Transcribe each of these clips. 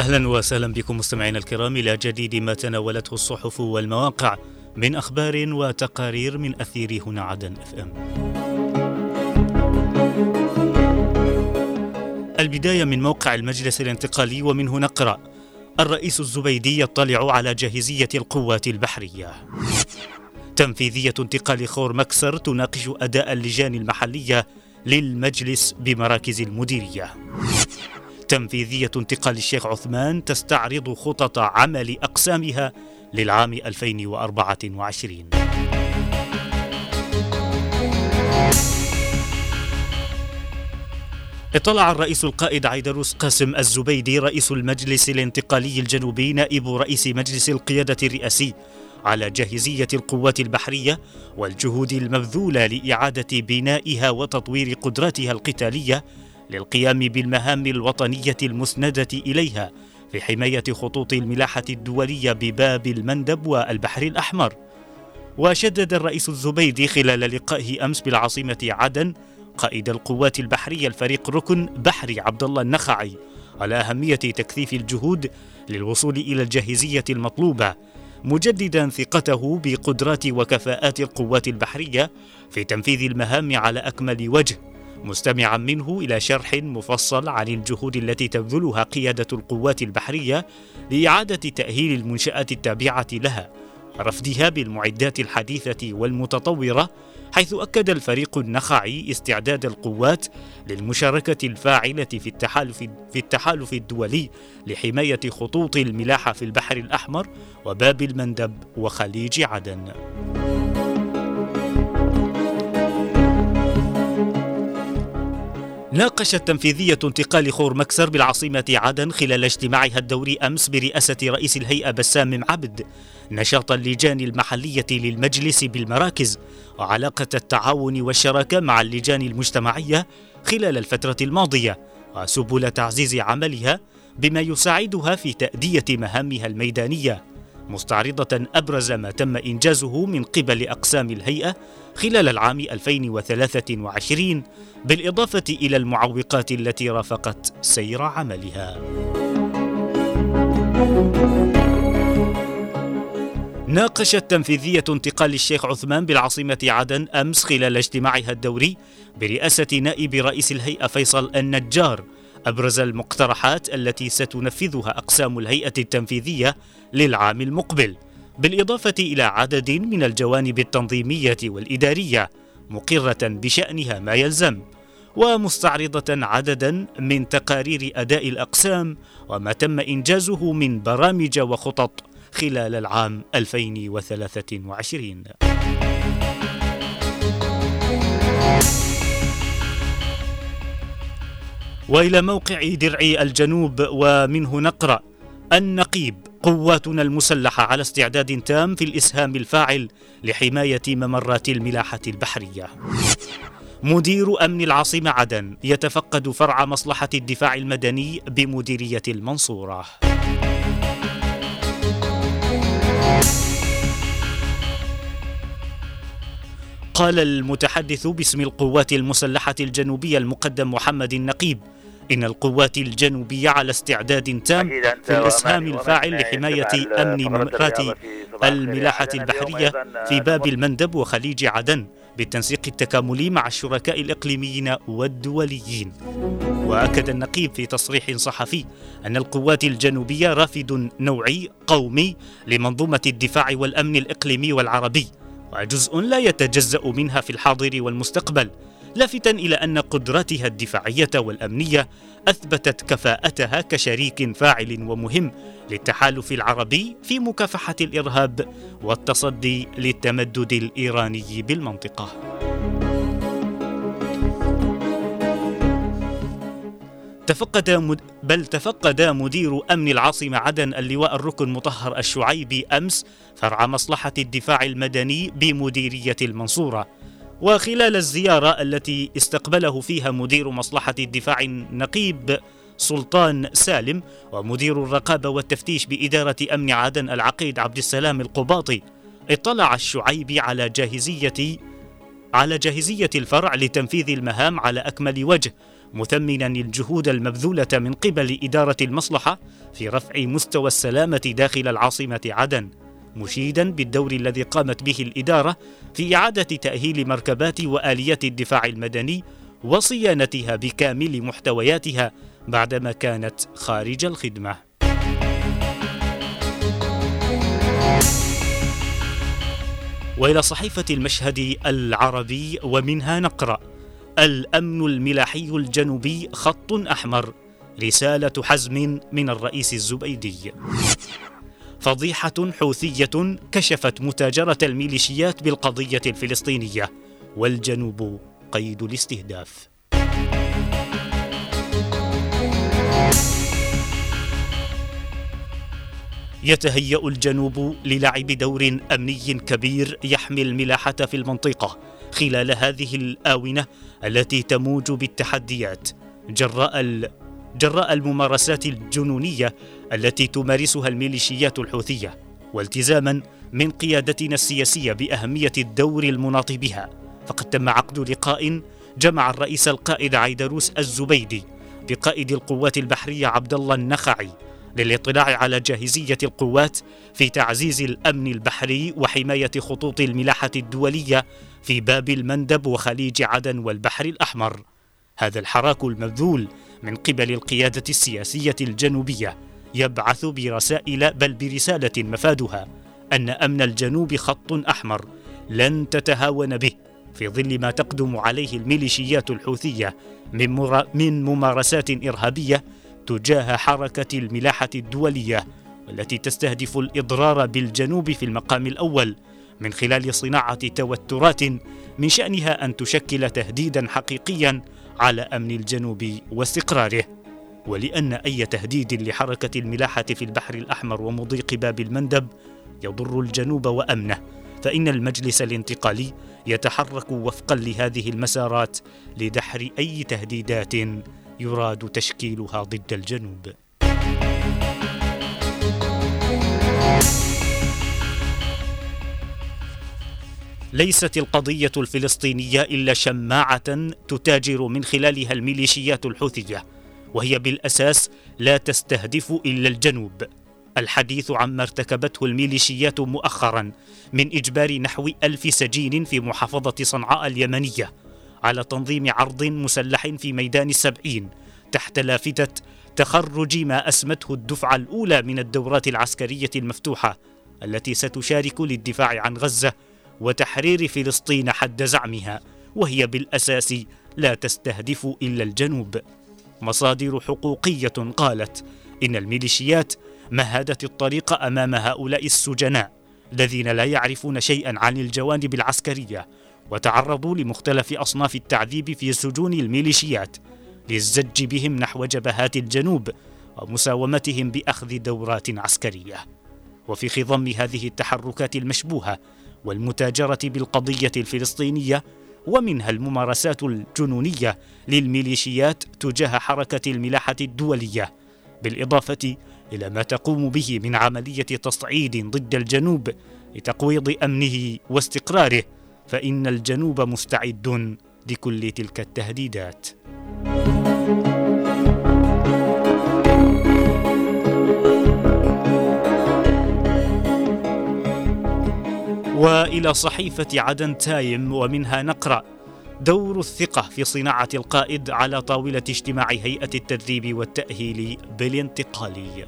أهلا وسهلا بكم مستمعينا الكرام إلى جديد ما تناولته الصحف والمواقع من أخبار وتقارير من أثير هنا عدن إف إم. البداية من موقع المجلس الانتقالي ومنه نقرا الرئيس الزبيدي يطلع على جاهزية القوات البحرية. تنفيذية انتقال خور مكسر تناقش أداء اللجان المحلية للمجلس بمراكز المديرية. تنفيذية انتقال الشيخ عثمان تستعرض خطط عمل أقسامها للعام 2024 اطلع الرئيس القائد عيدروس قاسم الزبيدي رئيس المجلس الانتقالي الجنوبي نائب رئيس مجلس القيادة الرئاسي على جاهزية القوات البحرية والجهود المبذولة لإعادة بنائها وتطوير قدراتها القتالية للقيام بالمهام الوطنية المسندة إليها في حماية خطوط الملاحة الدولية بباب المندب والبحر الأحمر. وشدد الرئيس الزبيدي خلال لقائه أمس بالعاصمة عدن قائد القوات البحرية الفريق ركن بحري عبد الله النخعي على أهمية تكثيف الجهود للوصول إلى الجاهزية المطلوبة مجددا ثقته بقدرات وكفاءات القوات البحرية في تنفيذ المهام على أكمل وجه. مستمعا منه إلى شرح مفصل عن الجهود التي تبذلها قيادة القوات البحرية لإعادة تأهيل المنشآت التابعة لها رفدها بالمعدات الحديثة والمتطورة حيث أكد الفريق النخعي استعداد القوات للمشاركة الفاعلة في التحالف في التحالف الدولي لحماية خطوط الملاحة في البحر الأحمر وباب المندب وخليج عدن. ناقشت تنفيذية انتقال خور مكسر بالعاصمة عدن خلال اجتماعها الدوري أمس برئاسة رئيس الهيئة بسام عبد نشاط اللجان المحلية للمجلس بالمراكز وعلاقة التعاون والشراكة مع اللجان المجتمعية خلال الفترة الماضية وسبل تعزيز عملها بما يساعدها في تأدية مهامها الميدانية. مستعرضة أبرز ما تم إنجازه من قبل أقسام الهيئة خلال العام 2023 بالإضافة إلى المعوقات التي رافقت سير عملها. ناقشت تنفيذية انتقال الشيخ عثمان بالعاصمة عدن أمس خلال اجتماعها الدوري برئاسة نائب رئيس الهيئة فيصل النجار أبرز المقترحات التي ستنفذها أقسام الهيئة التنفيذية للعام المقبل بالإضافة إلى عدد من الجوانب التنظيمية والإدارية مقرة بشأنها ما يلزم ومستعرضة عددا من تقارير أداء الأقسام وما تم إنجازه من برامج وخطط خلال العام 2023 وإلى موقع درعي الجنوب ومنه نقرأ النقيب قواتنا المسلحة على استعداد تام في الإسهام الفاعل لحماية ممرات الملاحة البحرية. مدير أمن العاصمة عدن يتفقد فرع مصلحة الدفاع المدني بمديرية المنصورة. قال المتحدث باسم القوات المسلحة الجنوبية المقدم محمد النقيب إن القوات الجنوبية على استعداد تام في الإسهام الفاعل لحماية أمن ممرات الملاحة البحرية في باب المندب وخليج عدن بالتنسيق التكاملي مع الشركاء الإقليميين والدوليين. وأكد النقيب في تصريح صحفي أن القوات الجنوبية رافد نوعي قومي لمنظومة الدفاع والأمن الإقليمي والعربي وجزء لا يتجزأ منها في الحاضر والمستقبل. لافتا إلى أن قدراتها الدفاعية والأمنية أثبتت كفاءتها كشريك فاعل ومهم للتحالف العربي في مكافحة الإرهاب والتصدي للتمدد الإيراني بالمنطقة. تفقد مد... بل تفقد مدير أمن العاصمة عدن اللواء الركن مطهر الشعيبي أمس فرع مصلحة الدفاع المدني بمديرية المنصورة. وخلال الزيارة التي استقبله فيها مدير مصلحة الدفاع النقيب سلطان سالم ومدير الرقابة والتفتيش بإدارة أمن عدن العقيد عبد السلام القباطي اطلع الشعيبي على جاهزية على جاهزية الفرع لتنفيذ المهام على أكمل وجه مثمنا الجهود المبذولة من قبل إدارة المصلحة في رفع مستوى السلامة داخل العاصمة عدن. مشيدا بالدور الذي قامت به الإدارة في إعادة تأهيل مركبات وآليات الدفاع المدني وصيانتها بكامل محتوياتها بعدما كانت خارج الخدمة. وإلى صحيفة المشهد العربي ومنها نقرأ الأمن الملاحي الجنوبي خط أحمر رسالة حزم من الرئيس الزبيدي. فضيحة حوثية كشفت متاجرة الميليشيات بالقضية الفلسطينية والجنوب قيد الاستهداف. يتهيأ الجنوب للعب دور أمني كبير يحمي الملاحة في المنطقة خلال هذه الآونة التي تموج بالتحديات جراء جراء الممارسات الجنونية التي تمارسها الميليشيات الحوثية والتزاما من قيادتنا السياسية بأهمية الدور المناط بها فقد تم عقد لقاء جمع الرئيس القائد عيدروس الزبيدي بقائد القوات البحرية عبد الله النخعي للاطلاع على جاهزية القوات في تعزيز الأمن البحري وحماية خطوط الملاحة الدولية في باب المندب وخليج عدن والبحر الأحمر. هذا الحراك المبذول من قبل القيادة السياسية الجنوبية يبعث برسائل بل برسالة مفادها أن أمن الجنوب خط أحمر لن تتهاون به في ظل ما تقدم عليه الميليشيات الحوثية من, من ممارسات إرهابية تجاه حركة الملاحة الدولية والتي تستهدف الإضرار بالجنوب في المقام الأول من خلال صناعة توترات من شأنها أن تشكل تهديدا حقيقيا على أمن الجنوب واستقراره ولأن أي تهديد لحركة الملاحة في البحر الأحمر ومضيق باب المندب يضر الجنوب وأمنه فإن المجلس الانتقالي يتحرك وفقا لهذه المسارات لدحر أي تهديدات يراد تشكيلها ضد الجنوب. ليست القضية الفلسطينية إلا شماعة تتاجر من خلالها الميليشيات الحوثية وهي بالأساس لا تستهدف إلا الجنوب. الحديث عما ارتكبته الميليشيات مؤخرا من إجبار نحو ألف سجين في محافظة صنعاء اليمنية على تنظيم عرض مسلح في ميدان السبعين تحت لافتة تخرج ما أسمته الدفعة الأولى من الدورات العسكرية المفتوحة التي ستشارك للدفاع عن غزة وتحرير فلسطين حد زعمها وهي بالأساس لا تستهدف إلا الجنوب. مصادر حقوقية قالت إن الميليشيات مهدت الطريق أمام هؤلاء السجناء الذين لا يعرفون شيئا عن الجوانب العسكرية وتعرضوا لمختلف أصناف التعذيب في سجون الميليشيات للزج بهم نحو جبهات الجنوب ومساومتهم بأخذ دورات عسكرية. وفي خضم هذه التحركات المشبوهة والمتاجرة بالقضية الفلسطينية ومنها الممارسات الجنونية للميليشيات تجاه حركة الملاحة الدولية بالإضافة إلى ما تقوم به من عملية تصعيد ضد الجنوب لتقويض أمنه واستقراره فإن الجنوب مستعد لكل تلك التهديدات. وإلى صحيفة عدن تايم ومنها نقرأ دور الثقة في صناعة القائد على طاولة اجتماع هيئة التدريب والتأهيل بالانتقالي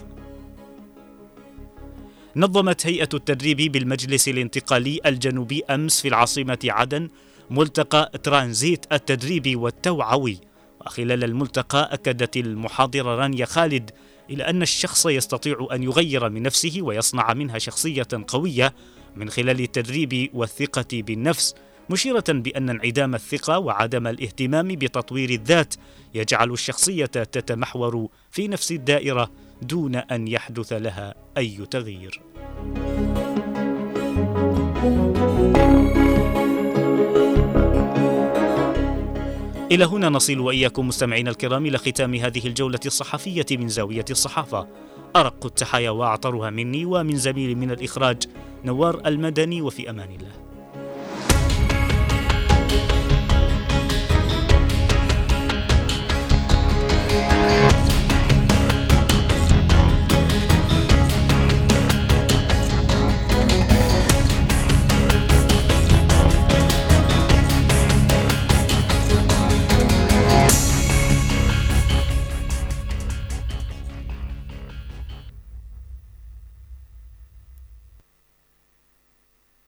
نظمت هيئة التدريب بالمجلس الانتقالي الجنوبي أمس في العاصمة عدن ملتقى ترانزيت التدريبي والتوعوي وخلال الملتقى أكدت المحاضرة رانيا خالد إلى أن الشخص يستطيع أن يغير من نفسه ويصنع منها شخصية قوية من خلال التدريب والثقة بالنفس مشيرة بأن انعدام الثقة وعدم الاهتمام بتطوير الذات يجعل الشخصية تتمحور في نفس الدائرة دون أن يحدث لها أي تغيير. إلى هنا نصل وإياكم مستمعينا الكرام إلى ختام هذه الجولة الصحفية من زاوية الصحافة أرق التحايا وأعطرها مني ومن زميلي من الإخراج نوار المدني وفي أمان الله.